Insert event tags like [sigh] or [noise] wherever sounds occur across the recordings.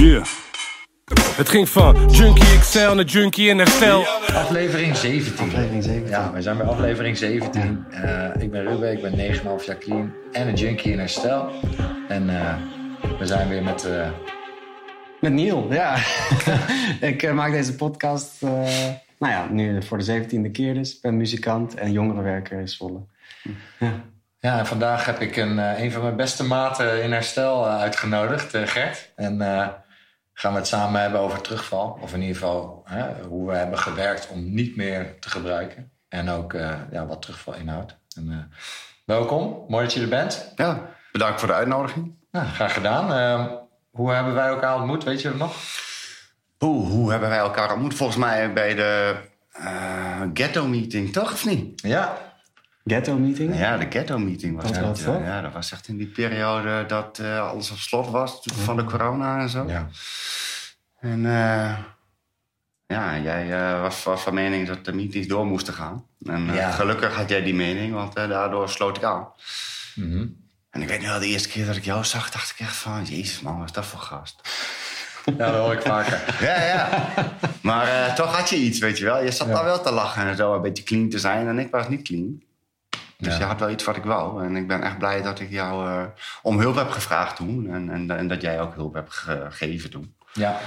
Yeah. Het ging van Junkie XL naar Junkie in herstel. Aflevering 17. Aflevering 17. Ja, we zijn bij aflevering 17. Eh, ik ben Ruben, ik ben 9,5 jaar clean en een junkie in herstel. En eh, we zijn weer met... eh, Met Neil, ja. [laughs] ik maak deze podcast, eh, nou ja, nu voor de zeventiende keer dus. Ik ben muzikant en jongerenwerker in Zwolle. Ja. Ja, en vandaag heb ik een, eh, een van mijn beste maten in herstel uitgenodigd, Gert. En eh, gaan we het samen hebben over terugval. Of in ieder geval hè, hoe we hebben gewerkt om niet meer te gebruiken. En ook eh, ja, wat terugval inhoudt. En, eh, welkom, mooi dat je er bent. Ja, bedankt voor de uitnodiging. Graag gedaan. Eh, hoe hebben wij elkaar ontmoet, weet je het nog? Hoe, hoe hebben wij elkaar ontmoet? Volgens mij bij de eh, ghetto meeting, toch of niet? Ja, Ghetto meeting? Ja, de ghetto meeting was dat. was ja. dat? Ja, dat was echt in die periode dat eh, alles op slot was van de corona en zo. ja. En eh, ja, jij eh, was, was van mening dat de meetings door moesten gaan. En Ja. gelukkig had jij die mening, want daardoor sloot ik aan. Mhm. En ik weet nu wel, de eerste keer dat ik jou zag, dacht ik echt van... Jezus man, wat is dat voor gast? [laughs] ja dat hoor ik vaker. [laughs] Ja, ja. Maar toch had je iets, weet je wel. Je zat daar wel te lachen en zo, een beetje clean te zijn. En ik was niet clean. Dus Ja. je had wel iets wat ik wou. En ik ben echt blij dat ik jou eh, om hulp heb gevraagd toen. En, en, en dat jij ook hulp hebt gegeven toen. Ja.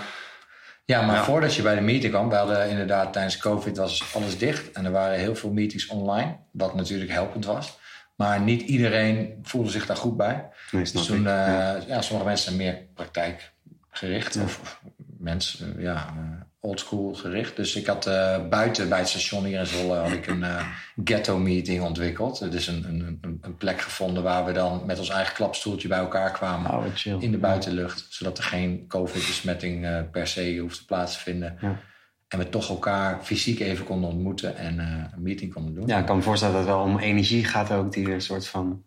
Ja, maar Ja. voordat je bij de meeting kwam, we hadden inderdaad tijdens COVID was alles dicht. En er waren heel veel meetings online, wat natuurlijk helpend was. Maar niet iedereen voelde zich daar goed bij. Nee, Dus toen, eh, Ja. ja. sommige mensen zijn meer praktijkgericht. Of, of mensen, eh, ja, oldschool gericht. Dus ik had eh, buiten bij het station hier in Zwolle had ik een eh, ghetto meeting ontwikkeld. Dus een, een, een, een plek gevonden waar we dan met ons eigen klapstoeltje bij elkaar kwamen Oh, chill. in de buitenlucht. Zodat er geen COVID-besmetting eh, per se hoeft plaats te vinden. Ja. En we toch elkaar fysiek even konden ontmoeten en een meeting konden doen. Ja, ik kan me voorstellen dat het wel om energie gaat ook, die er een soort van...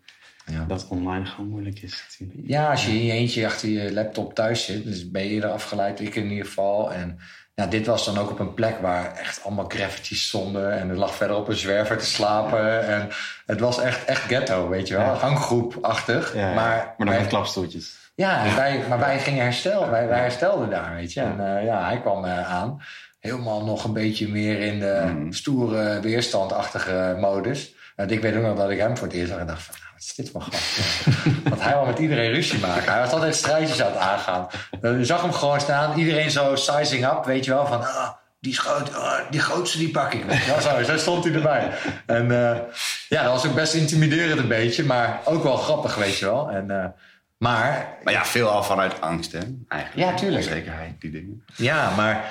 Ja. Dat online gewoon moeilijk is natuurlijk. Ja, als je in je eentje achter je laptop thuis zit, dus ben je eerder afgeleid, ik in ieder geval. En ja, dit was dan ook op een plek waar echt allemaal graffitis stonden. En er lag verder op een zwerver te slapen. En het was echt, echt ghetto, weet je wel. Ja. Hanggroepachtig. Ja. Maar, maar dan wij- met klapstoeltjes. Ja, Wij, maar wij gingen herstel. Wij, wij herstelden daar, weet je. En eh, ja, hij kwam eh, aan. Helemaal nog een beetje meer in de Mhm. stoere, weerstandachtige modus. Want ik weet ook nog dat ik hem voor het eerst zag en dacht van... Is dit voor gast? Want hij wil met iedereen ruzie maken. Hij was altijd strijdjes aan het aangaan. Je zag hem gewoon staan. Iedereen zo sizing up, weet je wel. Van, ah, die, groot, ah, die grootste die pak ik. Wel. Zo, zo stond hij erbij. En eh, ja, dat was ook best intimiderend een beetje. Maar ook wel grappig, weet je wel. En, eh, maar Maar ja, veel al vanuit angst, hè? Eigenlijk. Ja, tuurlijk. Onzekerheid, die dingen. Ja, maar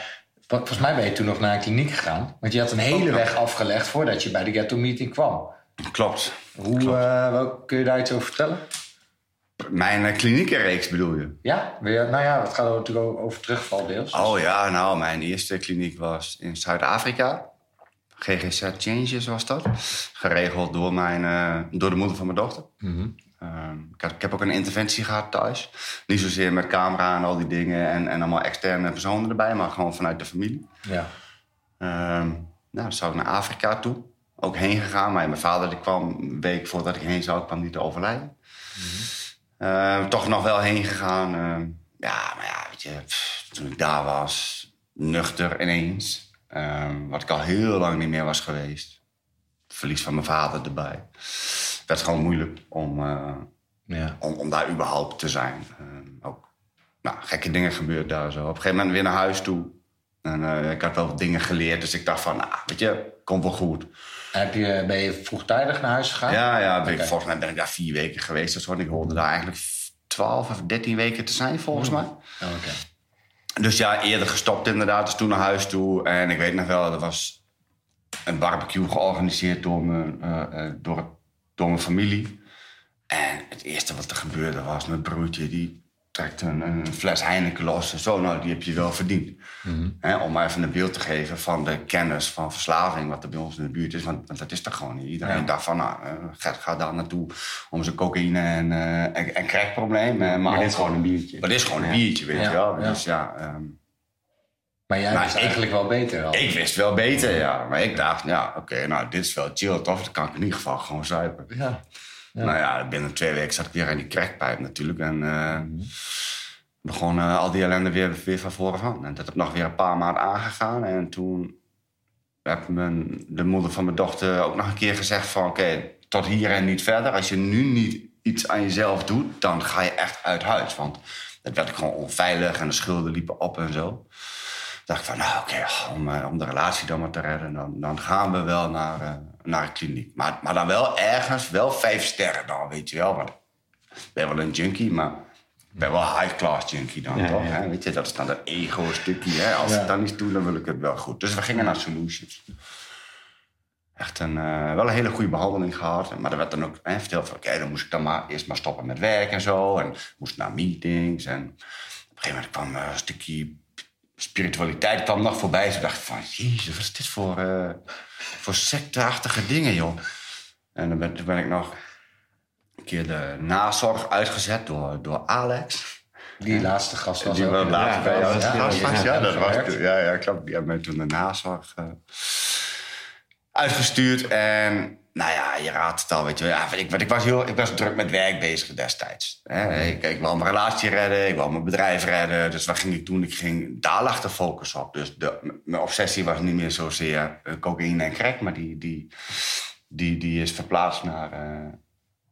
vol- volgens mij ben je toen nog naar een kliniek gegaan. Want je had een hele weg afgelegd voordat je bij de ghetto meeting kwam. Klopt. Hoe Klopt. eh, kun je daar iets over vertellen? Mijn uh, kliniekenreeks bedoel je? Ja, weer, nou ja, het gaat ook natuurlijk over- over terugval deels. Oh ja, nou, mijn eerste kliniek was in Zuid-Afrika. GGZ Changes was dat. Geregeld door, mijn, eh, door de moeder van mijn dochter. Mhm. Ehm, ik, heb, ik heb ook een interventie gehad thuis. Niet zozeer met camera en al die dingen en, en allemaal externe personen erbij, maar gewoon vanuit de familie. Ja. Ehm nou, zou ik naar Afrika toe. Ook heen gegaan, maar mijn vader die kwam een week voordat ik heen zou, kwam niet te overlijden. Ehm, toch nog wel heen gegaan. Ehm, ja, maar ja, weet je, pff, toen ik daar was, nuchter ineens. Ehm, wat ik al heel lang niet meer was geweest. Verlies van mijn vader erbij. Het werd gewoon moeilijk om, eh, ja. om, om daar überhaupt te zijn. Ook nou, gekke dingen gebeurd daar zo. Op een gegeven moment weer naar huis toe. En eh, ik had wel wat dingen geleerd, dus ik dacht van, nou, weet je, komt wel goed. Heb je, ben je vroegtijdig naar huis gegaan? Ja, ja ben ik- Oké. volgens mij ben ik daar vier weken geweest. Dus ik hoorde daar eigenlijk 12 of 13 weken te zijn, volgens mij. Oh, Oké. Dus ja, eerder gestopt inderdaad. Dus toen naar huis toe. En ik weet nog wel, er was een barbecue georganiseerd door mijn, eh, eh, door, door mijn familie. En het eerste wat er gebeurde was, mijn broertje die trekt een, een fles Heineken los. En zo, nou, die heb je wel verdiend. Hè, om maar even een beeld te geven van de kennis van verslaving... wat er bij ons in de buurt is. Want, want dat is er gewoon niet. Iedereen Ja. dacht van, nou, eh, gaat daar naartoe... om zijn cocaïne en, eh en, en crackprobleem. eh, Maar, Maar dit is gewoon een biertje. Maar dit is gewoon een biertje, weet Ja, je wel. Dus ja... ehm, Maar jij wist eigenlijk wel beter al. ik wist wel beter, ja. Maar ik dacht, ja, oké, nou, dit is wel chill, tof. Dan kan ik in ieder geval gewoon zuipen. Ja. Nou ja, binnen twee weken zat ik weer aan die crackpijp natuurlijk. En eh, begon al die ellende weer, weer van voren van. En dat heb nog weer een paar maanden aangegaan. En toen heb de moeder van mijn dochter ook nog een keer gezegd van... oké, tot hier en niet verder. Als je nu niet iets aan jezelf doet, dan ga je echt uit huis. Want dat werd ik gewoon onveilig en de schulden liepen op en zo. dacht ik van, nou oké, om, eh, om de relatie dan maar te redden... dan, dan gaan we wel naar, eh, naar een kliniek. Maar, maar dan wel ergens, wel vijf sterren dan, weet je wel. Want ik ben wel een junkie, maar ik ben wel high-class junkie dan, Ja, toch? ja. Hè? Weet je, dat is dan dat ego-stukje. Hè? Als Ja. ik dan niet doe, dan wil ik het wel goed. Dus we gingen naar Solutions. Echt een, eh, wel een hele goede behandeling gehad. Maar er werd dan ook hè, verteld van... oké, dan moest ik dan maar eerst maar stoppen met werk en zo. En moest naar meetings. En op een gegeven moment kwam eh, een stukje spiritualiteit kwam nog voorbij. Toen dacht van, jezus, wat is dit voor, eh voor secteachtige dingen, joh. En dan ben, toen ben ik nog een keer de nazorg uitgezet door, door Alex. Die laatste gast was Die ook. ja, bij jou. ja, dat was. Ja, ja, klopt. Die hebben mij toen de nazorg eh, uitgestuurd. En nou ja, je raadt het al, weet je. Ja, ik, was ik was druk met werk bezig destijds. Ik, wou mijn relatie redden, ik wou mijn bedrijf redden. Dus wat ging ik doen? Ik ging, daar lag de focus op. Dus de, mijn obsessie was niet meer zozeer eh, cocaïne en crack... maar die, die, die, die is verplaatst naar, eh,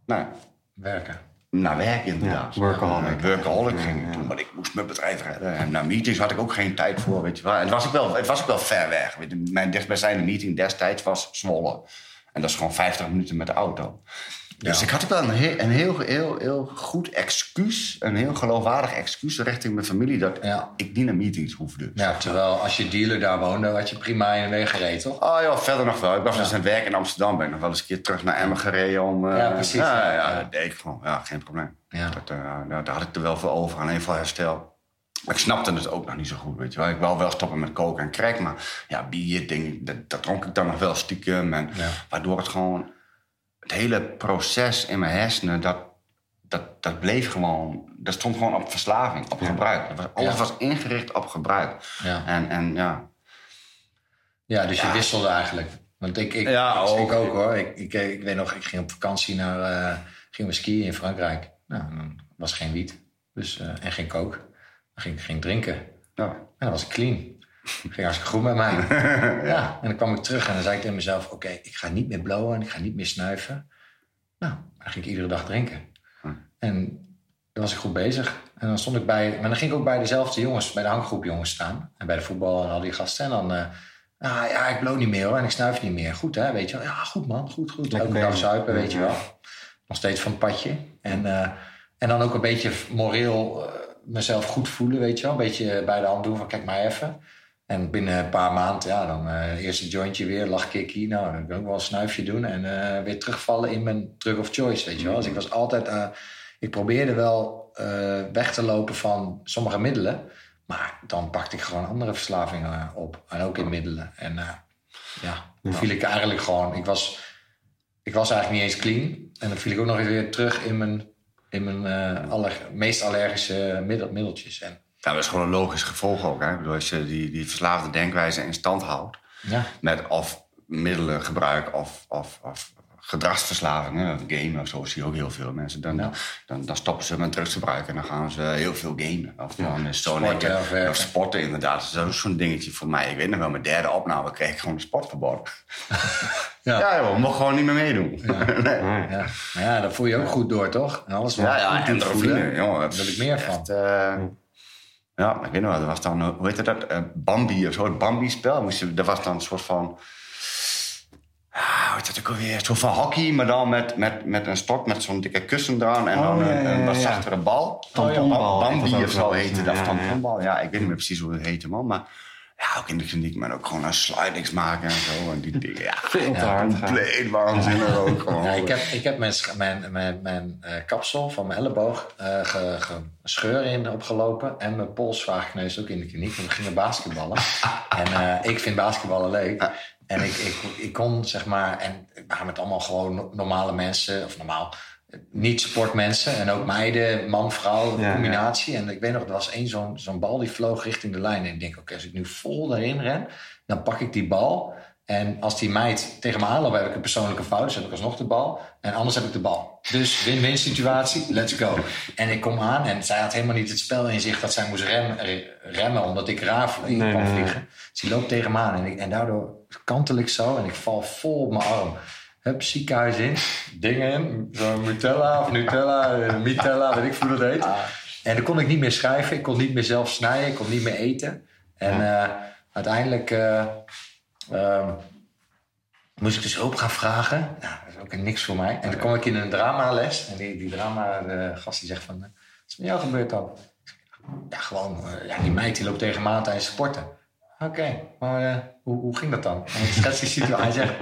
nou, Werken. Naar werk inderdaad. Ja, workaholic. Ja, workaholic ging ik ja. doen, maar ik moest mijn bedrijf redden. En naar meetings had ik ook geen tijd voor, weet je wel. En het was ook wel, het was ook wel ver weg. Mijn dichtstbijzijnde meeting destijds was Zwolle. En dat is gewoon 50 minuten met de auto. Dus Ja. ik had ook wel een, heel, een heel, heel, heel goed excuus, een heel geloofwaardig excuus richting mijn familie... dat ik niet naar meetings hoefde. Ja, terwijl als je dealer daar woonde, had je prima in de weg gereden, toch? Oh ja, verder nog wel. Ik was dus aan het werk in Amsterdam. Ben ik nog wel eens een keer terug naar Emmen gereden om... eh, Ja, precies. Ja, dat deed ik gewoon. Ja, geen probleem. Ja. Dat, eh, daar had ik er wel voor over, alleen voor herstel. Maar ik snapte het ook nog niet zo goed, weet je wel. Ik wou wel stoppen met koken en crack, maar ja, bier, ding, dat, dat dronk ik dan nog wel stiekem. En Ja. Waardoor het gewoon... Het hele proces in mijn hersenen, dat, dat, dat bleef gewoon... Dat stond gewoon op verslaving, op gebruik. Dat was, alles Ja. was ingericht op gebruik. Ja. En, en ja, Ja, dus je wisselde eigenlijk. Want ik, ik, Ja, ik, ook. ik ook hoor. Ik, ik, ik weet nog, ik ging op vakantie naar, eh ging we skiën in Frankrijk. Nou, dan was geen wiet dus, eh, en geen kook. Dan ging ik drinken. ja. En dan was ik clean. [laughs] Ging hartstikke goed met mij. [laughs] ja. En dan kwam ik terug en dan zei ik tegen mezelf... oké, ik ga niet meer blowen en ik ga niet meer snuiven. Nou, dan ging ik iedere dag drinken. En dan was ik goed bezig. En dan stond ik bij... Maar dan ging ik ook bij dezelfde jongens, bij de hanggroep jongens staan. En bij de voetbal en al die gasten. En dan... eh, ah, ja, ik blow niet meer hoor en ik snuif niet meer. Goed hè, weet je wel. Ja, goed man, goed, goed. Lekker Elke dag zuipen, weet je wel. Nog steeds van het padje. En, eh, en dan ook een beetje moreel eh, mezelf goed voelen, weet je wel. Een beetje bij de hand doen van kijk maar even. En binnen een paar maanden, ja, dan eh eerst een jointje weer, lachkikkie. Nou, dan kan ik ook wel een snuifje doen. En eh, weer terugvallen in mijn drug of choice, weet je wel. Dus ik was altijd... eh, ik probeerde wel weg te lopen van sommige middelen. Maar dan pakte ik gewoon andere verslavingen op. En ook in middelen. En ja, dan viel ik eigenlijk gewoon... Ik was, ik was eigenlijk niet eens clean. En dan viel ik ook nog eens weer terug in mijn, in mijn aller, meest allergische middel, middeltjes. En, dat is gewoon een logisch gevolg ook. Hè? Ik bedoel, als je die, die verslaafde denkwijze in stand houdt... ja, met of middelengebruik of, of, of gedragsverslavingen, of gamen of zo, zie je ook heel veel mensen. Dan, Ja. dan, dan stoppen ze met drugsgebruik en dan gaan ze heel veel gamen. Of dan is zo Sporten of of sporten inderdaad. Dat is ook zo'n dingetje voor mij. Ik weet nog wel, mijn derde opname kreeg ik gewoon een sportverbod. [laughs] Ja. Ja, joh, mocht gewoon niet meer meedoen. [laughs] nee. ja. Maar ja, dat voel je ook goed door, toch? En alles wat Ja, ja, goed endorfine, voelen, jongen. Daar wil ik meer van. Echt, eh, ja, ik weet nog wel, dat was dan, hoe heette dat? Eh, Bambi of zo, het Bambi-spel. Dat was dan een soort van, ah, hoe heet dat ook alweer? Een soort van hockey, maar dan met, met, met een stok met zo'n dikke kussen eraan en Oh, dan een, ja, een wat ja, zachtere bal. Tamponbal Bambi of zo heette dat, tamponbal. Ja, ik weet niet meer precies hoe het heette, man. Maar ja, ook in de kliniek, maar ook gewoon een slidings maken en zo. En die dingen, ja, Veel compleet waanzinnig ook gewoon. Ja, ik heb, ik heb mijn, mijn, mijn, mijn eh, kapsel van mijn elleboog eh ge, ge- scheur in opgelopen. En mijn pols zwaar gekneusd ook in de kliniek. Want we gingen basketballen. [laughs] en eh, ik vind basketballen leuk. En ik, ik, ik kon zeg maar... En we waren met allemaal gewoon no- normale mensen. Of normaal... eh, Niet sportmensen en ook meiden, man, vrouw, Ja, combinatie. En ik weet nog, er was één zo'n zo'n bal die vloog richting de lijn. En ik denk, oké, als ik nu vol daarin ren, dan pak ik die bal. En als die meid tegen me aanloopt, heb ik een persoonlijke fout. Dus heb ik alsnog de bal. En anders heb ik de bal. Dus win-win situatie, let's go. En ik kom aan en zij had helemaal niet het spel in zich dat zij moest rem, re- remmen omdat ik raaf in Nee, kwam nee, nee. vliegen. Dus die loopt tegen me aan en, ik, en daardoor kantel ik zo en ik val vol op mijn arm. Hup, ziekenhuis in, dingen in, zo'n Nutella of Nutella, eh, Mitella, weet ik hoe dat heet. En dan kon ik niet meer schrijven, ik kon niet meer zelf snijden, ik kon niet meer eten. En eh, uiteindelijk eh, ehm, moest ik dus hulp gaan vragen. Nou, dat is ook niks voor mij. En dan kwam ik in een dramales. En die, die drama-gast die zegt van... Wat is met jou gebeurd dan? Ja, gewoon... ja, die meid die loopt tegen me aan tijdens sporten. Oké, maar hoe, hoe ging dat dan? [laughs] Hij zegt...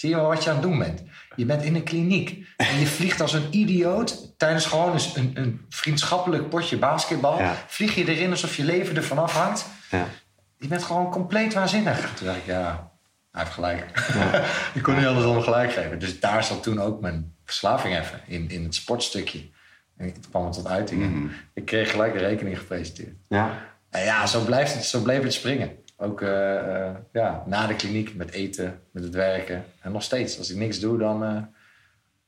Zie je wel wat je aan het doen bent? Je bent in een kliniek. En je vliegt als een idioot... tijdens gewoon eens een, een vriendschappelijk potje basketbal... Ja. vlieg je erin alsof je leven ervan afhangt. Ja. Je bent gewoon compleet waanzinnig. Toen dacht ik, ja, hij heeft gelijk. [laughs] ik kon niet anders dan gelijk geven. Dus daar zat toen ook mijn verslaving even in, in het sportstukje. En toen kwam het tot uiting. Ik kreeg gelijk een rekening gepresenteerd. Ja. En ja, zo, blijft het, zo bleef het springen. Ook eh, eh, ja, na de kliniek, met eten, met het werken. En nog steeds, als ik niks doe, dan, eh,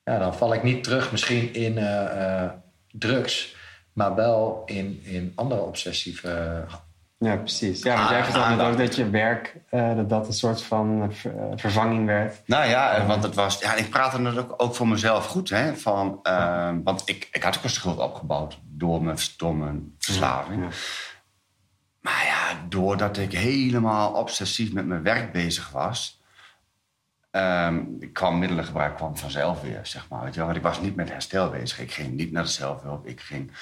ja, dan val ik niet terug misschien in eh, eh, drugs. Maar wel in, in andere obsessieve... Ja, precies. Ja, want jij vertelde net ook dat je werk, eh, dat dat een soort van ver- vervanging werd. Nou ja, want het was. Ja, ik praatte het ook, ook voor mezelf goed. Hè, van, ehm, want ik, ik had ook een schuld opgebouwd door mijn, door mijn verslaving. Ja. Maar ja, doordat ik helemaal obsessief met mijn werk bezig was. ehm, kwam middelengebruik kwam vanzelf weer, zeg maar. Weet je wel? Want ik was niet met herstel bezig. Ik ging niet naar de zelfhulp. Ik ging,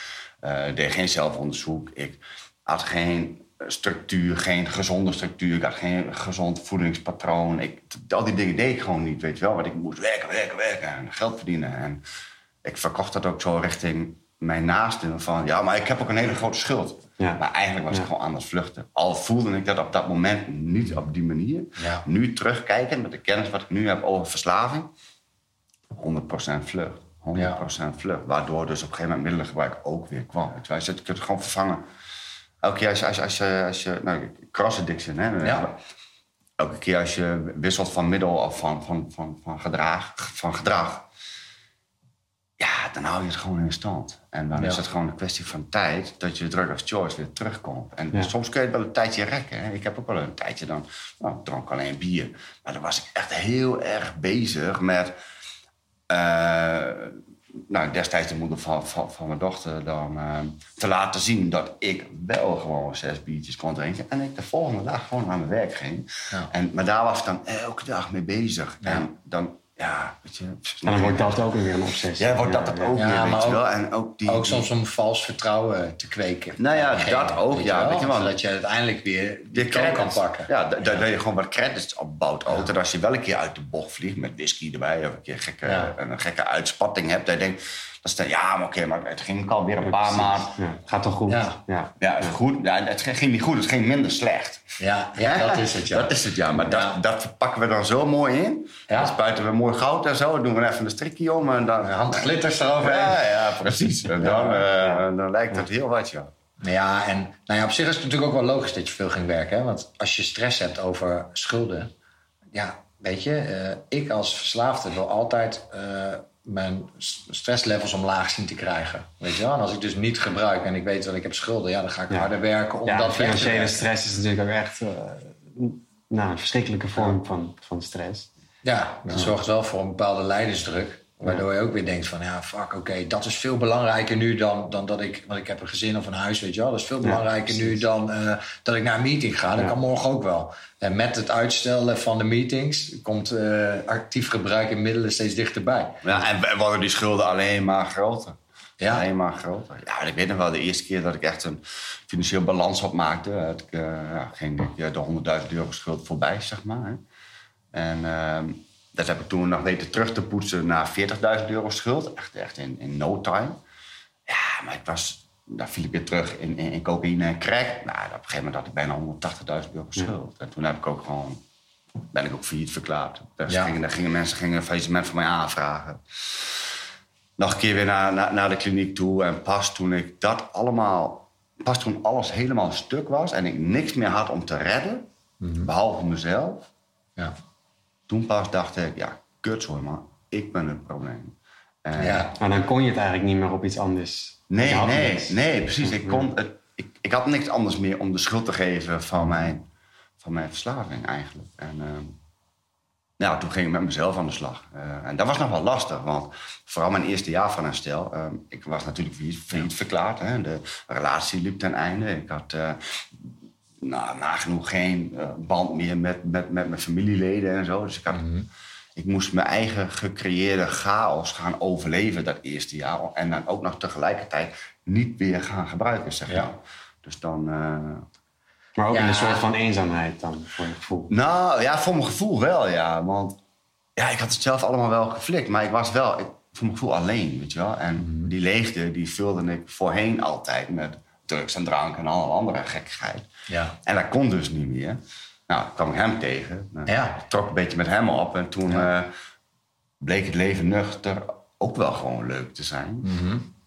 eh, deed geen zelfonderzoek. Ik had geen structuur, geen gezonde structuur. Ik had geen gezond voedingspatroon. Ik, al die dingen deed ik gewoon niet, weet je wel. Want ik moest werken, werken, werken en geld verdienen. En ik verkocht dat ook zo richting mijn naasten. Van, ja, maar ik heb ook een hele grote schuld. Ja. Maar eigenlijk was Ja. ik gewoon aan het vluchten. Al voelde ik dat op dat moment niet op die manier. Ja. Nu terugkijkend met de kennis wat ik nu heb over verslaving. 100% vlucht. 100% vlucht. Waardoor dus op een gegeven moment middelengebruik ook weer kwam. Je. Je kunt het gewoon vervangen. Elke keer als je, als je, als je, als je nou, cross addiction, hè. Ja. Elke keer als je wisselt van middel of van, van, van, van, gedrag, van gedrag. Ja, dan hou je het gewoon in stand. En dan Ja. is het gewoon een kwestie van tijd dat je drug of choice weer terugkomt. En Ja. soms kun je het wel een tijdje rekken. Hè. Ik heb ook wel een tijdje dan, nou, dronk alleen bier. Maar dan was ik echt heel erg bezig met, eh, nou, destijds de moeder van, van, van mijn dochter, dan eh, te laten zien dat ik wel gewoon zes biertjes kon drinken. En ik de volgende dag gewoon naar mijn werk ging. Ja. En, maar daar was ik dan elke dag mee bezig. En dan, ja, weet je. En dan wordt dat ook weer een obsessie. Ja, wordt dat het ook Ja, weer, weet maar je ook- wel. En ook die, Ook soms om vals vertrouwen te kweken. Nou ja, dat ook, ja, weet je wel. Zodat je uiteindelijk weer die kroon kan credits. pakken. Ja, da- da- dat je gewoon wat credits opbouwt ook. En als je wel een keer uit de bocht vliegt met whisky erbij... of een keer gekke, Ja. een gekke uitspatting hebt... dan denk je, dan sta- ja, maar oké, maar het ging alweer een paar maanden. Ja, gaat toch goed? Ja. ja. Ja, het, goed. Ja, het ging niet goed, het ging minder slecht. Ja, ja, dat is het, ja. Dat is het, ja. Maar Ja. Dat, dat verpakken we dan zo mooi in. Ja. Dan spuiten we mooi goud en zo. Dan doen we even een strikje om. En dan, Een hand glitters eroverheen. ja, ja, precies. [laughs] En dan, eh, dan lijkt het heel wat, ja. Ja, en nou ja, op zich is het natuurlijk ook wel logisch dat je veel ging werken. Hè? Want als je stress hebt over schulden... Ja, weet je, eh, ik als verslaafde wil altijd eh, mijn stresslevels omlaag zien te krijgen. Weet je wel? En als ik dus niet gebruik en ik weet dat ik heb schulden... Ja, dan ga ik Ja. harder werken om Ja, dat weg te financiële stress is natuurlijk ook echt eh, nou, een verschrikkelijke vorm van, van stress. Ja, dat zorgt wel voor een bepaalde leidersdruk. Waardoor je ook weer denkt van, ja, fuck, oké, dat is veel belangrijker nu dan, dan dat ik... Want ik heb een gezin of een huis, weet je wel. Dat is veel belangrijker nu dan eh, dat ik naar een meeting ga. Dat Ja. kan morgen ook wel. En met het uitstellen van de meetings... komt eh, actief gebruik in middelen steeds dichterbij. Ja, en worden die schulden alleen maar groter. Ja. Alleen maar groter. Ja, ik weet nog wel de eerste keer dat ik echt een financieel balans opmaakte. had Ik, eh, ging ik de 100.000 euro schuld voorbij, zeg maar. En ehm, dat heb ik toen nog weten terug te poetsen naar 40.000 euro schuld. Echt, echt in, in no time. Ja, maar ik was, daar viel ik weer terug in, in, in cocaïne en crack. Nou, op een gegeven moment had ik bijna 180.000 euro schuld. En toen heb ik ook gewoon, ben ik ook failliet verklaard. Dus Ja. gingen, daar gingen mensen gingen een faillissement voor mij aanvragen. Nog een keer weer naar, naar, naar de kliniek toe. En pas toen ik dat allemaal, pas toen alles helemaal stuk was en ik niks meer had om te redden, behalve mezelf, Ja. Toen pas dacht ik, ja, kutzooi man, ik ben het probleem. En- Ja. Maar dan kon je het eigenlijk niet meer op iets anders. Nee, nee, niks. nee, precies. Ik, kon het, ik, ik had niks anders meer om de schuld te geven van mijn, van mijn verslaving eigenlijk. En ehm, ja, toen ging ik met mezelf aan de slag. Eh, en dat was nog wel lastig, want vooral mijn eerste jaar van herstel... ehm, ik was natuurlijk failliet failliet verklaard. Hè. De relatie liep ten einde. Ik had eh, nou, nagenoeg geen eh, band meer met, met, met mijn familieleden en zo. Dus ik, had, ik moest mijn eigen gecreëerde chaos gaan overleven dat eerste jaar. En dan ook nog tegelijkertijd niet weer gaan gebruiken, zeg Ja. maar. Dus dan... eh, Maar ook in een soort van eenzaamheid dan, voor je gevoel. nou, ja, voor mijn gevoel wel, ja. Want ja, ik had het zelf allemaal wel geflikt. Maar ik was wel, ik, voor mijn gevoel alleen, weet je wel. En die leegte, die vulde ik voorheen altijd met drugs en drank en alle andere gekkigheid. Ja. En dat kon dus niet meer. Nou, kwam ik hem tegen. Nou, Ja. Ik trok een beetje met hem op. En toen eh, bleek het leven nuchter ook wel gewoon leuk te zijn.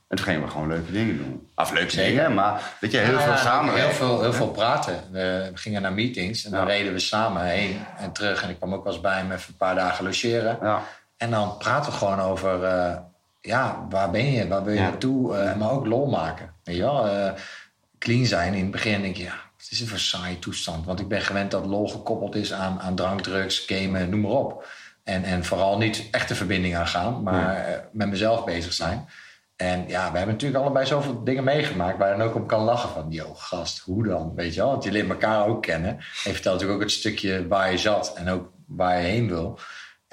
En toen gingen we gewoon leuke dingen doen. Of leuke Zeker. dingen, maar weet je, heel Ja, veel samenwerken. Heel veel, heel veel praten. We gingen naar meetings en dan reden we samen heen en terug. En ik kwam ook wel eens bij hem even een paar dagen logeren. Ja. En dan praten we gewoon over, eh, ja, waar ben je? Waar wil je Ja. naartoe? Eh, maar ook lol maken. Weet je wel? Eh, clean zijn. In het begin denk je, ja, wat is dit voor saaie toestand? Want ik ben gewend dat lol gekoppeld is aan, aan drank, drugs, gamen, noem maar op. En, en vooral niet echte verbinding aangaan, maar eh, met mezelf bezig zijn. En ja, we hebben natuurlijk allebei zoveel dingen meegemaakt waar je dan ook om kan lachen van, yo, gast, hoe dan? Weet je wel? Want je leert elkaar ook kennen. En je vertelt natuurlijk ook het stukje waar je zat en ook waar je heen wil.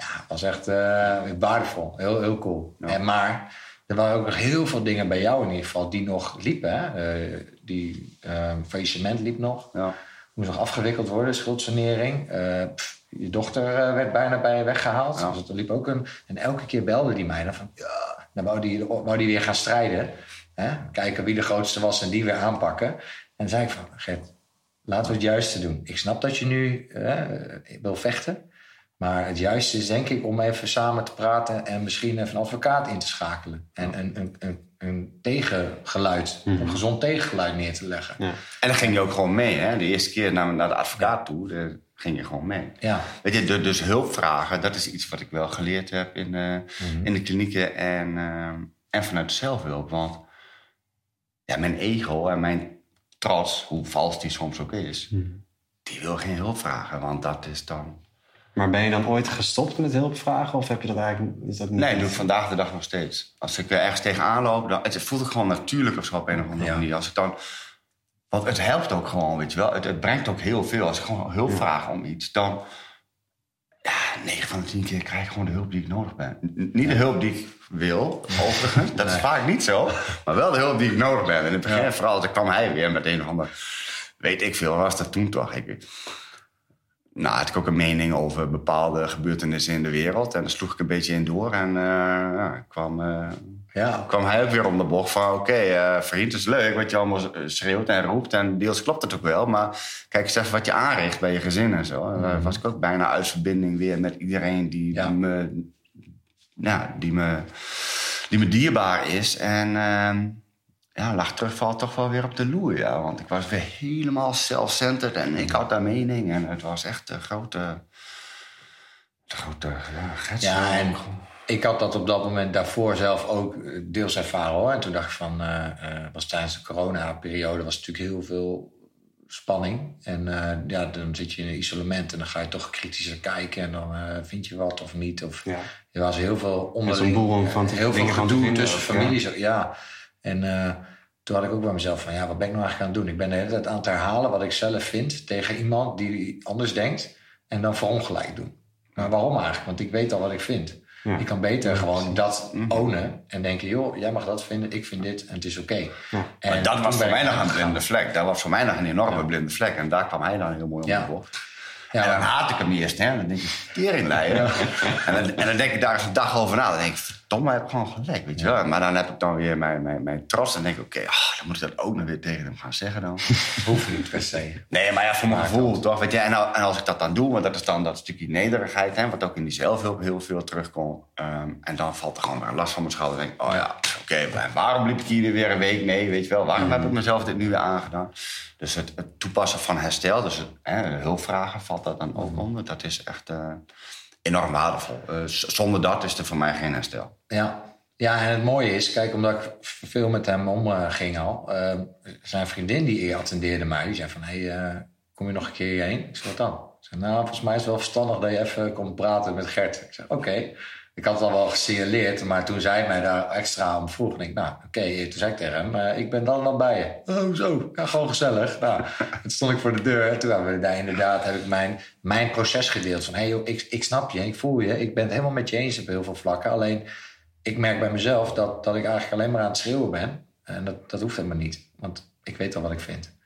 Ja, het was echt eh, waardevol. Heel, heel cool. Ja. En maar er waren ook nog heel veel dingen bij jou in ieder geval die nog liepen. Hè? Eh, die eh, faillissement liep nog. Ja. Moest nog afgewikkeld worden, schuldsanering. Eh, pff, je dochter werd bijna bij je weggehaald. Ja. Dus er liep ook een... En elke keer belde die mij dan van... Ja, dan wou die, wou die weer gaan strijden. Hè? Kijken wie de grootste was en die weer aanpakken. En dan zei ik van... Gert, laten we het juiste doen. Ik snap dat je nu wil vechten. Maar het juiste is denk ik om even samen te praten... en misschien even een advocaat in te schakelen. En een, een, een, een tegengeluid, een gezond tegengeluid neer te leggen. Ja. En dan ging je ook gewoon mee. Hè? De eerste keer naar, naar de advocaat toe, daar ging je gewoon mee. Ja. Weet je, du- dus hulp vragen, dat is iets wat ik wel geleerd heb in, eh, in de klinieken en, eh, en vanuit de zelfhulp. Want ja, mijn ego en mijn trots, hoe vals die soms ook is, die wil geen hulp vragen. Want dat is dan. Maar ben je dan ooit gestopt met hulp vragen? Of heb je dat eigenlijk... Is dat niet Nee, doe ik vandaag de dag nog steeds. Als ik er ergens tegenaan loop, dan het voelt het gewoon natuurlijk of zo op een of andere Ja. manier. Als ik dan, want het helpt ook gewoon, weet je wel. Het, het brengt ook heel veel. Als ik gewoon hulp vraag om iets, dan... Ja, 9 van de 10 keer krijg ik gewoon de hulp die ik nodig ben. N- niet de hulp die ik wil, overigens. Dat is vaak niet zo. Maar wel de hulp die ik nodig ben. En in het begin, vooral, toen kwam hij weer met een of ander... Weet ik veel, wat was dat toen toch? Ik, nou, had ik ook een mening over bepaalde gebeurtenissen in de wereld. En daar sloeg ik een beetje in door. En ja, kwam, eh, Ja, kwam hij ook weer om de bocht van... oké, eh, vriend, het is leuk wat je allemaal schreeuwt en roept. En deels klopt het ook wel. Maar kijk eens even wat je aanricht bij je gezin en zo. En daar was ik ook bijna uit verbinding weer met iedereen die, Ja. die, me, die, me, die me dierbaar is. En ehm, ja, lag terugval toch wel weer op de loer. Ja. Want ik was weer helemaal self-centered en ik had daar mening. En het was echt een grote... De grote ja, en ik had dat op dat moment daarvoor zelf ook eh, deels ervaren hoor. En toen dacht ik van, eh eh, was tijdens de corona-periode was natuurlijk heel veel spanning. En eh, ja, dan zit je in een isolement en dan ga je toch kritischer kijken en dan eh, vind je wat of niet. Of, Ja. Er was heel veel onderling, van heel veel gedoe tussen ook, ja. families. Ja. En eh, toen had ik ook bij mezelf van, ja, wat ben ik nou eigenlijk aan het doen? Ik ben de hele tijd aan het herhalen wat ik zelf vind tegen iemand die anders denkt en dan verongelijk doen. Maar waarom eigenlijk? Want ik weet al wat ik vind. Ja. Ik kan beter gewoon dat Mhm. ownen en denken, joh, jij mag dat vinden, ik vind dit en het is oké. En Maar dat was voor mij nog een blinde vlek. Dat was voor mij nog een enorme blinde vlek. En daar kwam hij dan heel mooi op Ja. en dan haat ik hem eerst. Hè. Dan denk ik, teringleier. En, dan, en dan denk ik daar eens een dag over na. Dan denk ik, hij heeft gewoon gelijk. Weet je wel. Maar dan heb ik dan weer mijn, mijn, mijn trots. En denk ik, oké, ah, dan moet ik dat ook nog weer tegen hem gaan zeggen dan. [laughs] hoeft niet per se. Nee, maar ja, voor mijn gevoel toch. Weet je, en, al- en als ik dat dan doe, want dat is dan dat stukje nederigheid, hè, wat ook in die zelfhulp heel veel terugkomt. Ehm, en dan valt er gewoon weer last van mijn schouder. Denk ik, oh ja, oké, en waarom liep ik hier weer een week mee? Weet je wel, waarom heb ik mezelf dit nu weer aangedaan? Dus het, het toepassen van herstel, dus het, hè, hulpvragen valt dat dan ook onder. Dat is echt, eh, enorm waardevol. Eh, zonder dat is er voor mij geen herstel. Ja. ja, en het mooie is, kijk, omdat ik veel met hem omging al. eh, zijn vriendin die attendeerde mij. Die zei van, hé, hey, eh, kom je nog een keer hierheen? Ik zei, wat dan? Ik zei, nou, volgens mij is het wel verstandig dat je even komt praten met Gert. Ik zei, oké. Ik had het al wel gesignaleerd, maar toen zij mij daar extra om vroeg, denk ik, nou, oké, toen zei ik tegen hem, eh, ik ben dan dan bij je. Oh, zo, gewoon gezellig. Nou, [laughs] toen stond ik voor de deur en toen hebben we daar inderdaad, heb ik mijn, mijn proces gedeeld. Van, hey, ik, ik snap je, ik voel je, ik ben het helemaal met je eens op heel veel vlakken. Alleen, ik merk bij mezelf dat, dat ik eigenlijk alleen maar aan het schreeuwen ben. En dat, dat hoeft helemaal niet, want ik weet al wat ik vind.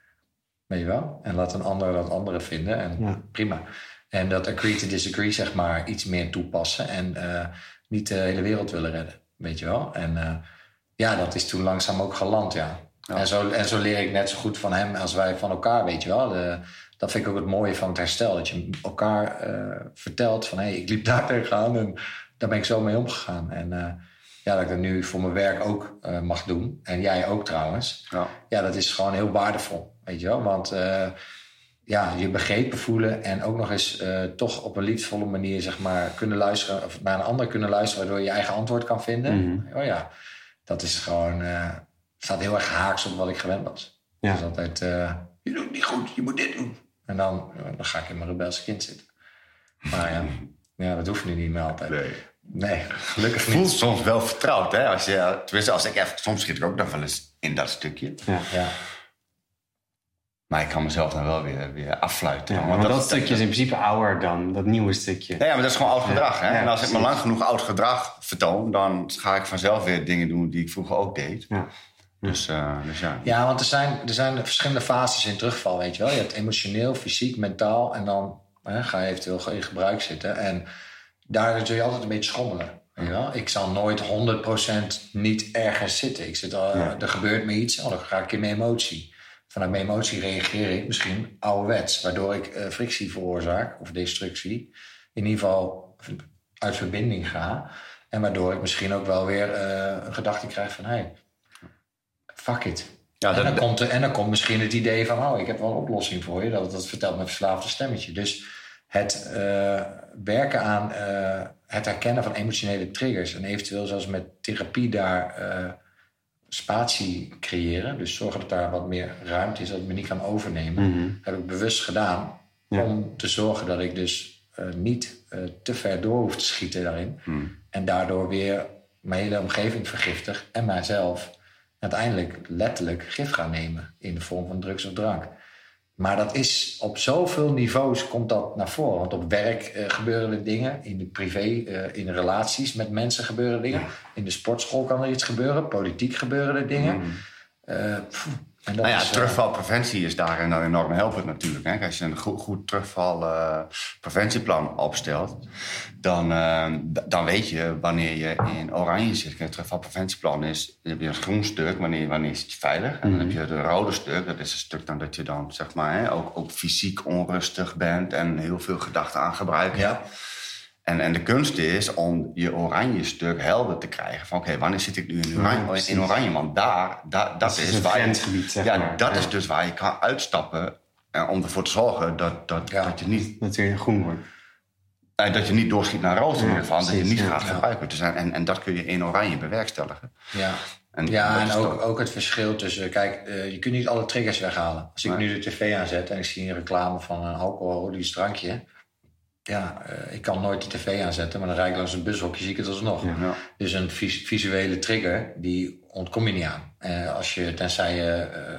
Weet je wel? En laat een ander dat andere vinden en Ja. prima. En dat agree to disagree, zeg maar, iets meer toepassen. En eh, niet de hele wereld willen redden, weet je wel. En eh, ja, dat is toen langzaam ook geland, ja. En, zo, en zo leer ik net zo goed van hem als wij van elkaar, weet je wel. De, dat vind ik ook het mooie van het herstel. Dat je elkaar eh, vertelt van, hé, hey, ik liep daar [laughs] tegenaan en daar ben ik zo mee omgegaan. En eh, ja, dat ik dat nu voor mijn werk ook eh, mag doen. En jij ook trouwens. Ja. Ja, dat is gewoon heel waardevol, weet je wel. Want eh, ja, je begrepen voelen en ook nog eens eh, toch op een liefdevolle manier zeg maar, kunnen luisteren, of naar een ander kunnen luisteren, waardoor je je eigen antwoord kan vinden. Oh ja, dat is gewoon, eh, staat heel erg haaks op wat ik gewend was. Ja. Dus altijd, eh, je doet niet goed, je moet dit doen. En dan, dan ga ik in mijn rebelse kind zitten. Maar ja, [laughs] ja, dat hoeft nu niet meer altijd. Nee, Nee. gelukkig Het voelt niet. soms wel vertrouwd, hè? Als je, tenminste, als ik even, soms schiet ik ook nog wel eens in dat stukje. Ja. Ja. Maar ik kan mezelf dan wel weer, weer affluiten. Ja, Want dat, stukje is in principe ouder dan dat nieuwe stukje. Ja, ja, maar dat is gewoon oud gedrag. Hè? Ja, en als ik me lang genoeg oud gedrag vertoon, dan ga ik vanzelf weer dingen doen die ik vroeger ook deed. Ja. Dus, eh, dus ja. Ja, want er zijn, er zijn verschillende fases in terugval, weet je wel. Je hebt emotioneel, fysiek, mentaal en dan hè, ga je eventueel in gebruik zitten. En daar zul je altijd een beetje schommelen. Weet je wel? Ik zal nooit 100% niet ergens zitten. Ik zit al, Er gebeurt me iets, oh, dan ga ik in mijn emotie. Vanuit mijn emotie reageer ik misschien ouderwets, waardoor ik eh, frictie veroorzaak of destructie. In ieder geval uit verbinding ga. En waardoor ik misschien ook wel weer eh, een gedachte krijg van... Hey, fuck it. Ja, en, dan komt er, en dan komt misschien het idee van... oh, ik heb wel een oplossing voor je. Dat, dat vertelt mijn verslaafde stemmetje. Dus het eh, werken aan het herkennen van emotionele triggers... en eventueel zelfs met therapie daar spatie creëren... dus zorgen dat daar wat meer ruimte is... dat ik me niet kan overnemen... heb ik bewust gedaan om te zorgen dat ik dus eh, niet eh, te ver door hoef te schieten daarin. En daardoor weer mijn hele omgeving vergiftig en mijzelf uiteindelijk letterlijk gif gaan nemen in de vorm van drugs of drank. Maar dat is op zoveel niveaus komt dat naar voren. Want op werk eh, gebeuren er dingen, in de privé, eh, in relaties met mensen gebeuren dingen. In de sportschool kan er iets gebeuren, politiek gebeuren er dingen. Eh, en dat Nou ja, is, eh, terugvalpreventie is daarin dan enorm helpend natuurlijk. Hè? Als je een goed, goed terugvalpreventieplan opstelt, dan, eh, dan weet je wanneer je in oranje zit. Het terugvalpreventieplan is, dan heb je een groen stuk, wanneer, wanneer zit je veilig. En dan heb je het rode stuk, dat is een stuk dan dat je dan zeg maar, hè, ook, ook fysiek onrustig bent en heel veel gedachten aan gebruikt. Ja. En, en de kunst is om je oranje stuk helder te krijgen. Van oké, wanneer zit ik nu in oranje? in oranje want daar, daar, dat, is is, waar je, grensgebied, zeg ja, maar. dat Ja. is dus waar je kan uitstappen. eh, om ervoor te zorgen dat, dat, Ja. dat, je niet, Dat weer groen wordt. eh, dat je niet doorschiet naar rood in ieder geval. Dat je niet gaat gebruiken. Dus, en, en dat kun je in oranje bewerkstelligen. Ja, En ja en ook, ook het verschil tussen... Kijk, eh, je kunt niet alle triggers weghalen. Als ik Nee. nu de tv aanzet en ik zie een reclame van een alcoholisch drankje... Ja, eh, ik kan nooit de tv aanzetten, maar dan rijd ik langs een bushokje, zie ik het alsnog. Ja. Dus een vis- visuele trigger, die ontkom je niet aan. Eh, als je, tenzij je eh,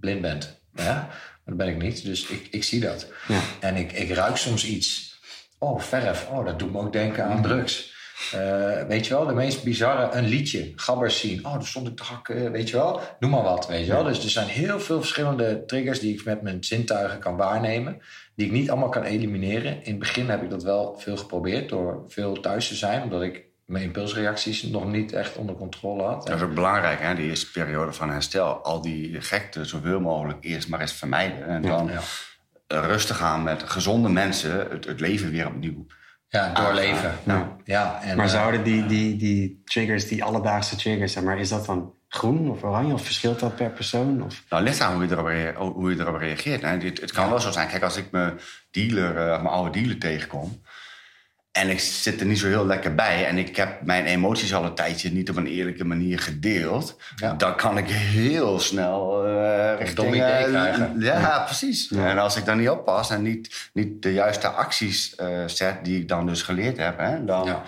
blind bent. Ja? Maar dat ben ik niet, dus ik, ik zie dat. Ja. En ik, ik ruik soms iets. Oh, verf. Oh, dat doet me ook denken aan drugs. Eh, weet je wel, de meest bizarre, een liedje, gabbers zien. Oh, daar stond ik te hakken, weet je wel. Noem maar wat, weet je wel. Dus er zijn heel veel verschillende triggers die ik met mijn zintuigen kan waarnemen. Die ik niet allemaal kan elimineren. In het begin heb ik dat wel veel geprobeerd door veel thuis te zijn. Omdat ik mijn impulsreacties nog niet echt onder controle had. Dat is ook belangrijk, hè? die eerste periode van herstel. Al die gekte zoveel mogelijk eerst maar eens vermijden. En dan Ja. rustig aan met gezonde mensen het, het leven weer opnieuw. Ja, doorleven. Ja. Ja, en, Maar eh, zouden die, die, die triggers, die alledaagse triggers, zeg maar, is dat dan groen of oranje? Of verschilt dat per persoon? Of... Nou, ligt aan hoe je erop, hoe je erop reageert. Hè. Het, het kan wel zo zijn, kijk, als ik mijn dealer, eh, mijn oude dealer tegenkom... En ik zit er niet zo heel lekker bij. En ik heb mijn emoties al een tijdje niet op een eerlijke manier gedeeld. Ja. Dan kan ik heel snel eh richting... dom idee krijgen. ja, precies. En als ik dan niet oppas en niet, niet de juiste acties eh, zet... die ik dan dus geleerd heb, hè, dan, Ja.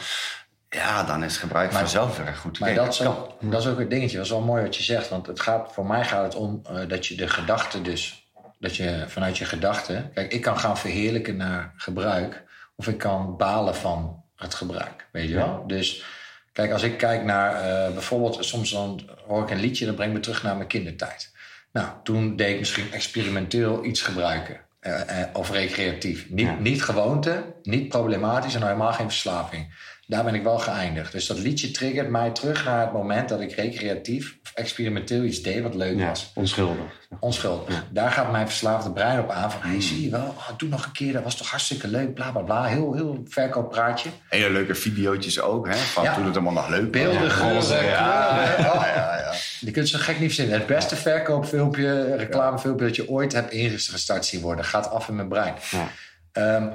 ja. dan is gebruik vanzelf weer een goed Maar dat is, ook, dat is ook het dingetje. Dat is wel mooi wat je zegt. Want het gaat, voor mij gaat het om eh, dat je de gedachten dus... Dat je vanuit je gedachten... Kijk, ik kan gaan verheerlijken naar gebruik. Of ik kan balen van het gebruik. Weet je wel? Dus kijk, als ik kijk naar eh, bijvoorbeeld... Soms dan hoor ik een liedje, dat brengt me terug naar mijn kindertijd. Nou, toen deed ik misschien experimenteel iets gebruiken. eh, eh, of recreatief. Niet, Ja. niet gewoonte, niet problematisch en helemaal geen verslaving. Daar ben ik wel geëindigd. Dus dat liedje triggert mij terug naar het moment dat ik recreatief of experimenteel iets deed wat leuk Ja, was. onschuldig. Onschuldig. Daar gaat mijn verslaafde brein op aan van, hey, zie je wel, oh, doe nog een keer, dat was toch hartstikke leuk, bla bla bla. Heel, heel verkooppraatje. Hele leuke videootjes ook, hè, van Ja. toen het allemaal nog leuk was. Beelden, Ja. geuren, Ja, kleuren. ja, ja, ja. Je kunt zo gek niet verzinnen. Het beste verkoopfilmpje, reclamefilmpje dat je ooit hebt ingestart zien worden, gaat af in mijn brein. Ja.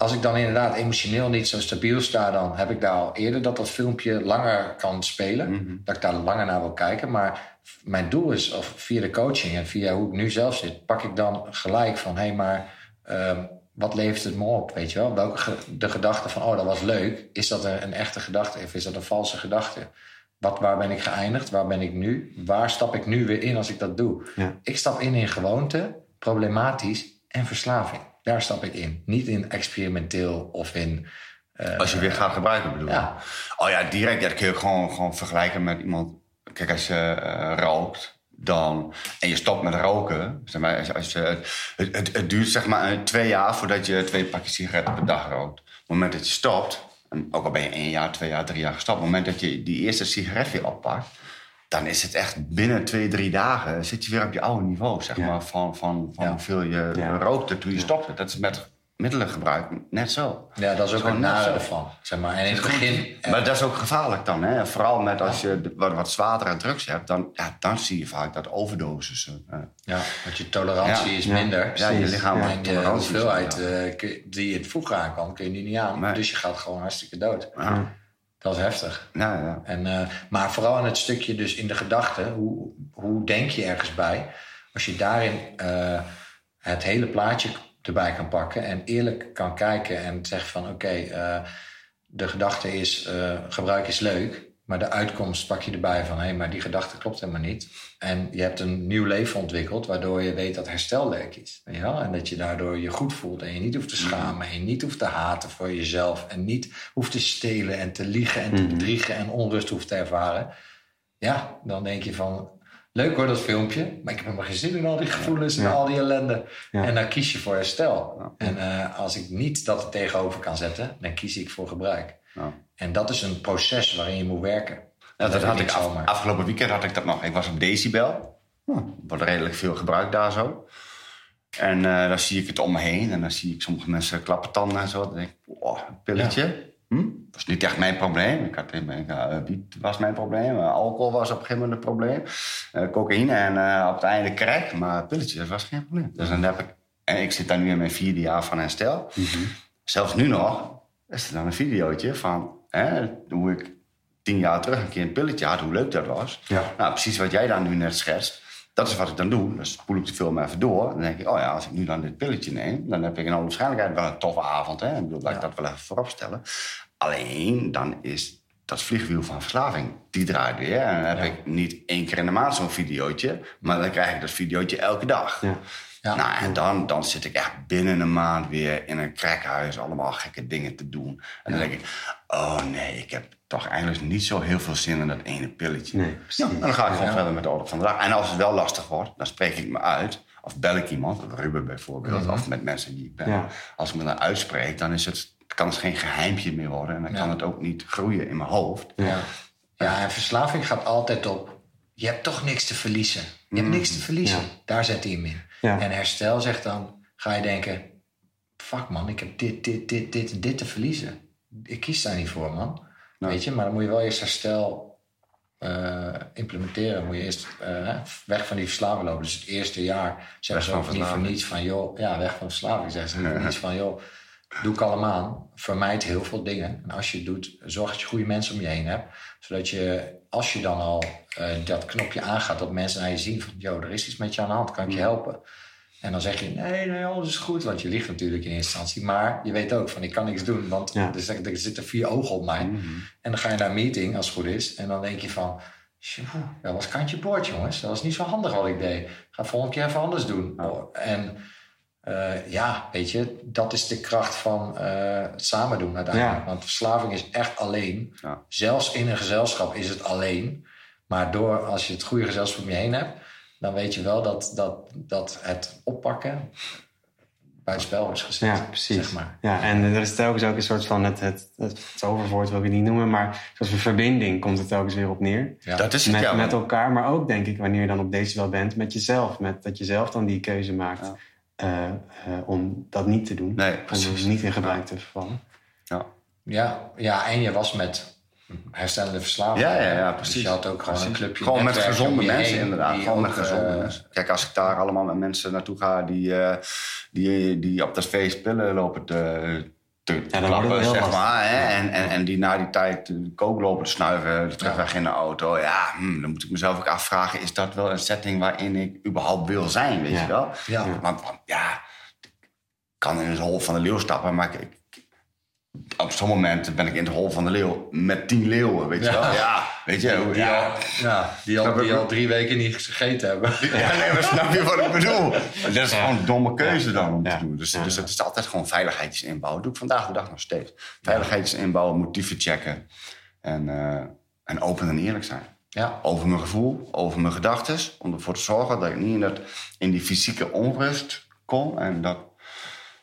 Als ik dan inderdaad emotioneel niet zo stabiel sta, dan heb ik daar al eerder dat dat filmpje langer kan spelen. Dat ik daar langer naar wil kijken. Maar mijn doel is, of via de coaching en via hoe ik nu zelf zit, pak ik dan gelijk van hé, hey, maar ehm, wat levert het me op? Weet je wel? Welke ge- de gedachte van oh, dat was leuk, is dat een, een echte gedachte of is dat een valse gedachte? Wat, waar ben ik geëindigd? Waar ben ik nu? Waar stap ik nu weer in als ik dat doe? Ja. Ik stap in in gewoonte, problematisch en verslaving. Daar stap ik in. Niet in experimenteel of in. eh, Als je weer gaat gebruiken, bedoel je? Ja. Oh ja, direct. Ja, dat kun je gewoon, gewoon vergelijken met iemand. Kijk, als je eh, rookt dan, en je stopt met roken. Zeg maar, als, als je, het, het, het duurt zeg maar twee jaar voordat je twee pakjes sigaretten per dag rookt. Op het moment dat je stopt, en ook al ben je één jaar, twee jaar, drie jaar gestopt. Op het moment dat je die eerste sigaret weer oppakt. Dan is het echt binnen twee, drie dagen zit je weer op je oude niveau, zeg Ja. maar, van, van, van Ja. hoeveel je Ja. rookte toen je stopte. Dat is met middelengebruik net zo. Ja, dat is ook een zo. ervan. Zeg maar. En in het begin. Maar dat is ook gevaarlijk dan, hè? Vooral met als je de- wat, wat zwaardere drugs hebt, dan, ja, dan zie je vaak dat overdoses. eh, Ja, want je tolerantie is minder. ja, je lichaam En is hoeveelheid eh, kun je- die het vroeger aan kan, kun je nu niet aan. Nee. Dus je gaat gewoon hartstikke dood. Ja, Dat is heftig. ja, ja. En, eh, maar vooral in het stukje dus in de gedachten. Hoe, hoe denk je ergens bij? Als je daarin eh, het hele plaatje erbij kan pakken... en eerlijk kan kijken en zegt van... oké, eh, de gedachte is gebruik is leuk... maar de uitkomst pak je erbij van... hé, hey, maar die gedachte klopt helemaal niet. En je hebt een nieuw leven ontwikkeld... waardoor je weet dat herstel leuk is. Wel? En dat je daardoor je goed voelt... en je niet hoeft te schamen... en je niet hoeft te haten voor jezelf... en niet hoeft te stelen en te liegen en te bedriegen... en onrust hoeft te ervaren. Ja, dan denk je van... Leuk hoor, dat filmpje. Maar ik heb helemaal geen zin in al die gevoelens en Ja. al die ellende. Ja. En dan kies je voor herstel. En eh, als ik niet dat er tegenover kan zetten, dan kies ik voor gebruik. Ja. En dat is een proces waarin je moet werken. Ja, dat had ik af- afgelopen weekend had ik dat nog. Ik was op Decibel. Hm, wordt redelijk veel gebruikt daar zo. En eh, dan zie ik het om me heen. En dan zie ik sommige mensen klappen tanden en zo. Dan denk ik, oh, een pilletje. Hm? Dat was niet echt mijn probleem. Ik had, uh, wiet was mijn probleem. Uh, alcohol was op een gegeven moment een probleem. Cocaïne en op het einde crack. Maar pilletje, dat was geen probleem. Dus dan heb ik... En ik zit daar nu in mijn vierde jaar van herstel. Mhm. Zelfs nu nog is er dan een videootje van... Hè, hoe ik tien jaar terug een keer een pilletje had, hoe leuk dat was. Ja. Nou, precies wat jij dan nu net schetst. Dat is wat ik dan doe. Dan spoel ik de film even door. Dan denk ik, oh ja, als ik nu dan dit pilletje neem... dan heb ik in alle waarschijnlijkheid wel een toffe avond. Hè? Ik bedoel, laat ik dat wel even voorop stellen. Alleen, dan is dat vliegwiel van verslaving, die draait weer. En dan heb Ja. ik niet één keer in de maand zo'n videootje... maar dan krijg ik dat videootje elke dag. Ja. Ja. Nou, en dan, dan zit ik echt binnen een maand weer in een crackhuis... allemaal gekke dingen te doen. En dan denk ik, oh nee, ik heb toch eigenlijk niet zo heel veel zin in dat ene pilletje. Nee. Ja, en dan ga ik gewoon Ja. verder met de orde van de dag. En als het wel lastig wordt, dan spreek ik me uit. Of bel ik iemand, Ruben bijvoorbeeld, of met mensen die ik ben. Ja. Als ik me dan uitspreek, dan is het, kan het geen geheimpje meer worden. En dan Ja. kan het ook niet groeien in mijn hoofd. Ja. ja, en verslaving gaat altijd op... je hebt toch niks te verliezen. Je hebt niks te verliezen. Ja. Daar zet hij hem in. Ja. En herstel zegt dan, ga je denken... fuck man, ik heb dit, dit, dit, dit en dit te verliezen. Ik kies daar niet voor, man. Weet je, maar dan moet je wel eerst herstel eh, implementeren. Moet je eerst eh, weg van die verslaving lopen. Dus het eerste jaar zeggen ze van ook niet voor niets van... joh, ja, weg van verslaving. Zeggen ze niet voor niets van, joh... doe kalm aan. Vermijd heel veel dingen. En als je het doet, zorg dat je goede mensen om je heen hebt. Zodat je, als je dan al eh, dat knopje aangaat, dat mensen naar je zien van... joh, er is iets met je aan de hand, kan ik je helpen? En dan zeg je, nee, nee, alles is goed. Want je ligt natuurlijk in instantie. Maar je weet ook van, ik kan niks doen. Want Ja. er, er zitten vier ogen op mij. En dan ga je naar een meeting, als het goed is. En dan denk je van, "Tjoe, dat was kantje boord, jongens. Dat was niet zo handig wat ik deed. Ga volgende keer even anders doen. En eh, ja, weet je, dat is de kracht van eh, het samen doen uiteindelijk. Ja. Want verslaving is echt alleen. Ja. Zelfs in een gezelschap is het alleen. Maar door, als je het goede gezelschap om je heen hebt... dan weet je wel dat, dat, dat het oppakken buitenspel is gezet. Ja, precies. Zeg maar. Ja, en er is telkens ook een soort van, het, het, het toverwoord wil ik het niet noemen, maar zoals een verbinding komt het telkens weer op neer. Ja. Dat is het, Met, ja. met elkaar, maar ook denk ik wanneer je dan op deze wel bent, met jezelf. Met, dat je zelf dan die keuze maakt Ja. Eh, eh, om dat niet te doen. Nee, om precies. dus niet in gebruik te vervallen. ja. Ja, ja, en je was met herstellende verslaving. Ja, ja, ja, Dus precies. je had ook gewoon een clubje Gewoon met gezonde mensen, heen, inderdaad. Gewoon met gezonde eh, mensen. Kijk, als ik daar allemaal met mensen naartoe ga die, eh, die, die op dat feest pillen lopen te, te het klappen, zeg maar. Hè? En, en, en die na die tijd de kook lopen te snuiven, de terugweg in de auto. Ja, hm, dan moet ik mezelf ook afvragen, is dat wel een setting waarin ik überhaupt wil zijn, weet Ja. je wel? Ja. Want, want, ja, ik kan in het hol van de leeuw stappen, maar ik- op zo'n moment ben ik in het hol van de leeuw met tien leeuwen, weet je Ja. wel? Ja, weet je, Die, ja. al, ja, die, al, die al drie weken niet gegeten hebben. Ja, nee, maar snap je wat ik bedoel? Dat is gewoon een domme keuze dan om Ja. te doen. Dus, Ja. dus het is altijd gewoon veiligheids inbouwen. Dat doe ik vandaag de dag nog steeds. Veiligheids inbouwen, motieven checken. En, eh, en open en eerlijk zijn. Ja, Over mijn gevoel, over mijn gedachten. Om ervoor te zorgen dat ik niet in, dat, in die fysieke onrust kom. En dat,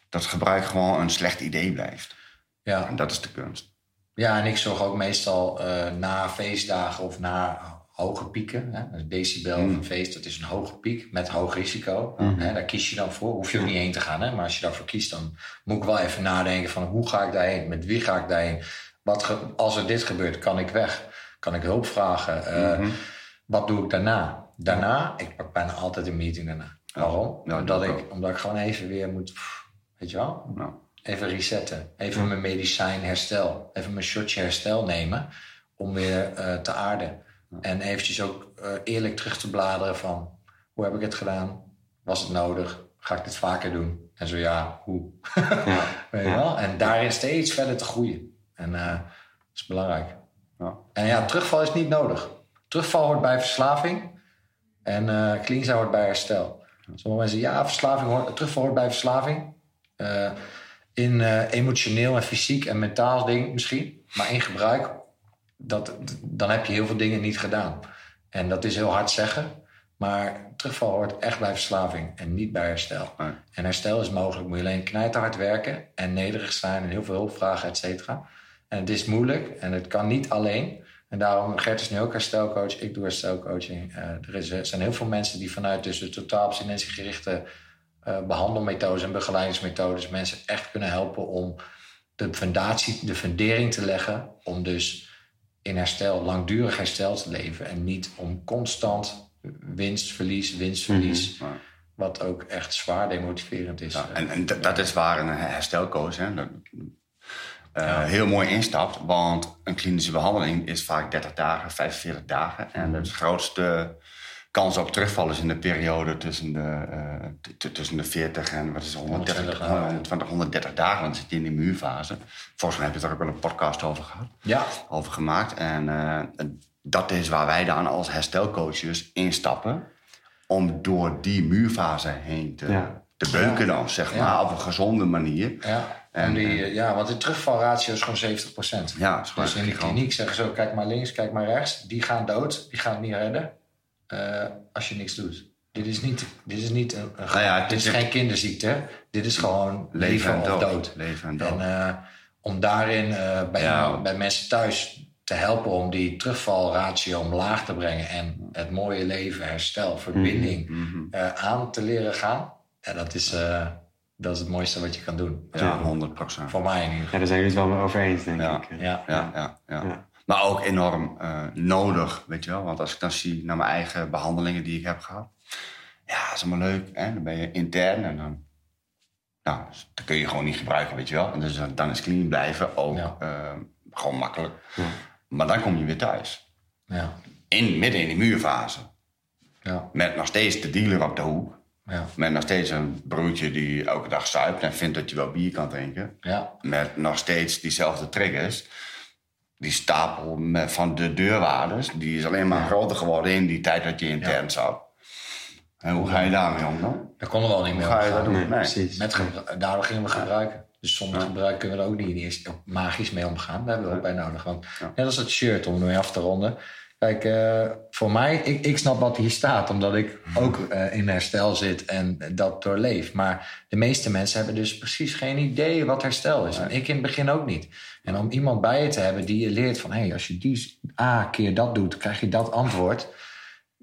dat gebruik gewoon een slecht idee blijft. Ja. En dat is de kunst. ja, en ik zorg ook meestal eh, na feestdagen of na hoge pieken. Hè? Een decibel Mm. een feest, dat is een hoge piek met hoog risico. Hè? Daar kies je dan voor. Hoef je ook niet heen te gaan. Hè? Maar als je daarvoor kiest, dan moet ik wel even nadenken van hoe ga ik daarheen? Met wie ga ik daarheen? Wat als er dit gebeurt, kan ik weg? Kan ik hulp vragen? Eh, Mhm. Wat doe ik daarna? Daarna, ik pak bijna altijd een meeting daarna. Waarom? Ja, omdat, ik omdat ik gewoon even weer moet, pff, weet je wel, Nou, even resetten. Even mijn medicijn herstel. Even mijn shotje herstel nemen om weer eh, te aarden. En eventjes ook eh, eerlijk terug te bladeren van hoe heb ik het gedaan? Was het nodig? Ga ik dit vaker doen? En zo ja, hoe? Ja. [laughs] Weet je wel? En daarin steeds verder te groeien. En eh, dat is belangrijk. ja. En ja, terugval is niet nodig. Terugval hoort bij verslaving. En eh clean hoort bij herstel. Sommige mensen ja, verslaving hoort, terugval hoort bij verslaving. In eh, emotioneel en fysiek en mentaal ding misschien. Maar in gebruik, dat, dan heb je heel veel dingen niet gedaan. En dat is heel hard zeggen. Maar terugval hoort echt bij verslaving en niet bij herstel. Nee. En herstel is mogelijk. Moet je alleen knijterhard werken en nederig zijn en heel veel hulp vragen, et cetera. En het is moeilijk en het kan niet alleen. En daarom, Gert is nu ook herstelcoach, ik doe herstelcoaching. Eh, er, is, er zijn heel veel mensen die vanuit dus de totaal abstinentiegerichte eh behandelmethodes en begeleidingsmethodes mensen echt kunnen helpen om de fundatie, de fundering te leggen. Om dus in herstel, langdurig herstel te leven. En niet om constant winst, verlies, winst, verlies. Ja. Wat ook echt zwaar demotiverend is. Ja, en en dat, dat is waar een herstelcoach hè, dat, eh, heel mooi instapt. Want een klinische behandeling is vaak 30 dagen, 45 dagen. En de grootste kans op terugval is in de periode tussen de, eh, tussen de 40 en wat is het, 130, 120 dagen. 120, 130 dagen. Want dan zit je in die muurfase. Volgens mij heb je er ook wel een podcast over gehad Ja, over gemaakt. En eh, dat is waar wij dan als herstelcoaches instappen. Om door die muurfase heen te, Ja. te beuken dan, zeg Ja. maar. Op een gezonde manier. ja. En, die, ja, want de terugvalratio is gewoon 70%. Ja, is gewoon Dus in de kliniek zeggen ze zo, kijk maar links, kijk maar rechts. Die gaan dood, die gaan het niet redden. Eh, als je niks doet. Dit is niet, dit is niet een, een- Nou ja, dit is geen kinderziekte. Dit is gewoon Leven leven en of dood. dood. Leven en dood. En eh, om daarin eh, bij, Ja. bij mensen thuis te helpen om die terugvalratio omlaag te brengen en het mooie leven, herstel, verbinding Mhm. eh, aan te leren gaan. Ja, dat, is, eh, dat is het mooiste wat je kan doen. Ja, 100 procent. Voor mij in ieder geval. Ja, daar zijn jullie het wel mee over eens, denk Ja. ik. Ja. Ja, ja, ja. Maar ook enorm eh, nodig, weet je wel. Want als ik dan zie naar mijn eigen behandelingen die ik heb gehad. Ja, dat is allemaal leuk. Hè? Dan ben je intern en dan, Nou, dus dat kun je gewoon niet gebruiken, weet je wel. En dus dan- is clean blijven ook Ja. eh, gewoon makkelijk. Maar dan kom je weer thuis. Ja, In, midden in die muurfase. ja, Met nog steeds de dealer op de hoek. ja, Met nog steeds een broertje die elke dag zuipt en vindt dat je wel bier kan drinken. ja, Met nog steeds diezelfde triggers. Die stapel met, van de deurwaarders, die is alleen maar groter geworden in die tijd dat je in tent zat. En hoe ga je daarmee om dan? daar konden we al niet Hoe meer ga je dat omgaan. doen? Nee, Nee. precies. Met daardoor gingen we gebruiken. Dus zonder gebruik kunnen we er ook niet eerst magisch mee omgaan. Daar hebben we ook bij nodig. Want net als dat shirt, om ermee af te ronden. Kijk, eh, voor mij, ik, ik snap wat hier staat. Omdat ik ook eh, in herstel zit en dat doorleef. Maar de meeste mensen hebben dus precies geen idee wat herstel is. En ik in het begin ook niet. En om iemand bij je te hebben die je leert van... hé, hey, als je die A keer dat doet, krijg je dat antwoord.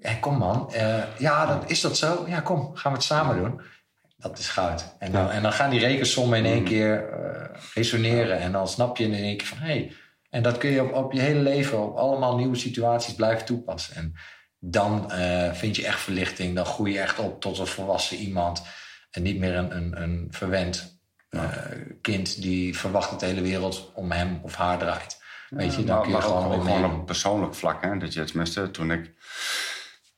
Hé, kom man. eh, ja, dat, is dat zo? Ja, kom, gaan we het samen doen. Dat is goud. En dan, en dan gaan die rekensommen in één keer eh, resoneren. En dan snap je in één keer van... hé, hey, en dat kun je op, op je hele leven, op allemaal nieuwe situaties blijven toepassen. En dan eh, vind je echt verlichting. Dan groei je echt op tot een volwassen iemand. En niet meer een, een, een verwend eh, kind die verwacht dat de hele wereld om hem of haar draait. Weet je, dan kun je gewoon gewoon op persoonlijk vlak. Hè? Dat je tenminste, toen ik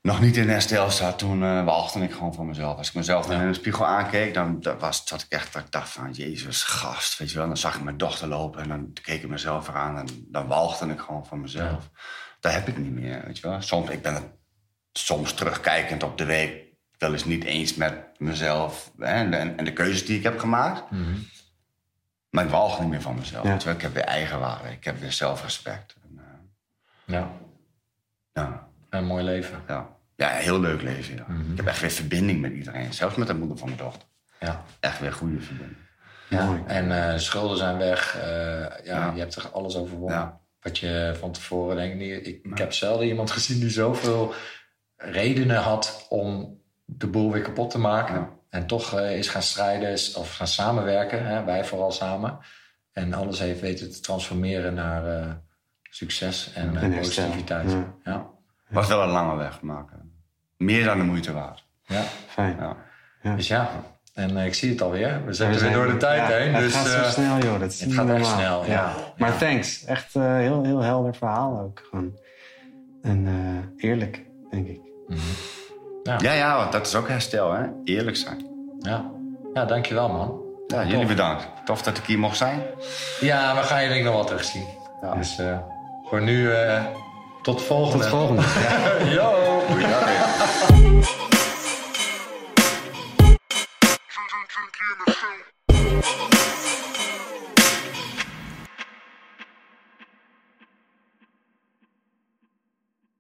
nog niet in herstel zat, toen eh walgde ik gewoon van mezelf. Als ik mezelf dan in de spiegel aankeek, dan dat was, zat ik echt dat ik dacht van, jezus, gast, weet je wel. Dan zag ik mijn dochter lopen en dan keek ik mezelf eraan en dan walgde ik gewoon van mezelf. Dat heb ik niet meer, weet je wel. Soms, ik ben het soms terugkijkend op de week wel eens niet eens met mezelf hè, en, de, en de keuzes die ik heb gemaakt. Maar ik walg niet meer van mezelf. Ja. weet je wel. Ik heb weer eigenwaarde, ik heb weer zelfrespect. En, eh, Ja, ja, een mooi leven. ja. Ja, heel leuk leven. Ja. Mhm. Ik heb echt weer verbinding met iedereen. Zelfs met de moeder van mijn dochter. Ja. Echt weer goede verbinding. Ja, Mooi. en eh, schulden zijn weg. Eh, ja, Ja. Je hebt er alles overwonnen. Wat je van tevoren denk ik. Ik, ik heb zelden iemand gezien die zoveel redenen had om de boel weer kapot te maken. En toch eh, is gaan strijden of gaan samenwerken. Hè, wij vooral samen. En alles heeft weten te transformeren naar succes en, En positiviteit. Ja. Ja. Was wel een lange weg maken. Meer dan de moeite waard. Ja. Fijn. Ja. Dus ja, en eh, ik zie het alweer. We zijn We er weer zijn- door de tijd ja, heen. Het dus, gaat zo eh, snel, joh. Dat is het niet gaat echt normaal. snel, ja. Maar Ja. thanks. Echt een heel, heel helder verhaal ook. Gewoon. En eh, eerlijk, denk ik. Ja, ja, want dat is ook herstel, hè? Eerlijk zijn. ja. ja, dankjewel man. Ja, jullie bedankt. Tof dat ik hier mocht zijn. Ja, we gaan je denk ik nog wel terugzien. Dus eh, voor nu, eh, tot de volgende. Tot de volgende. [laughs] we love it. [laughs]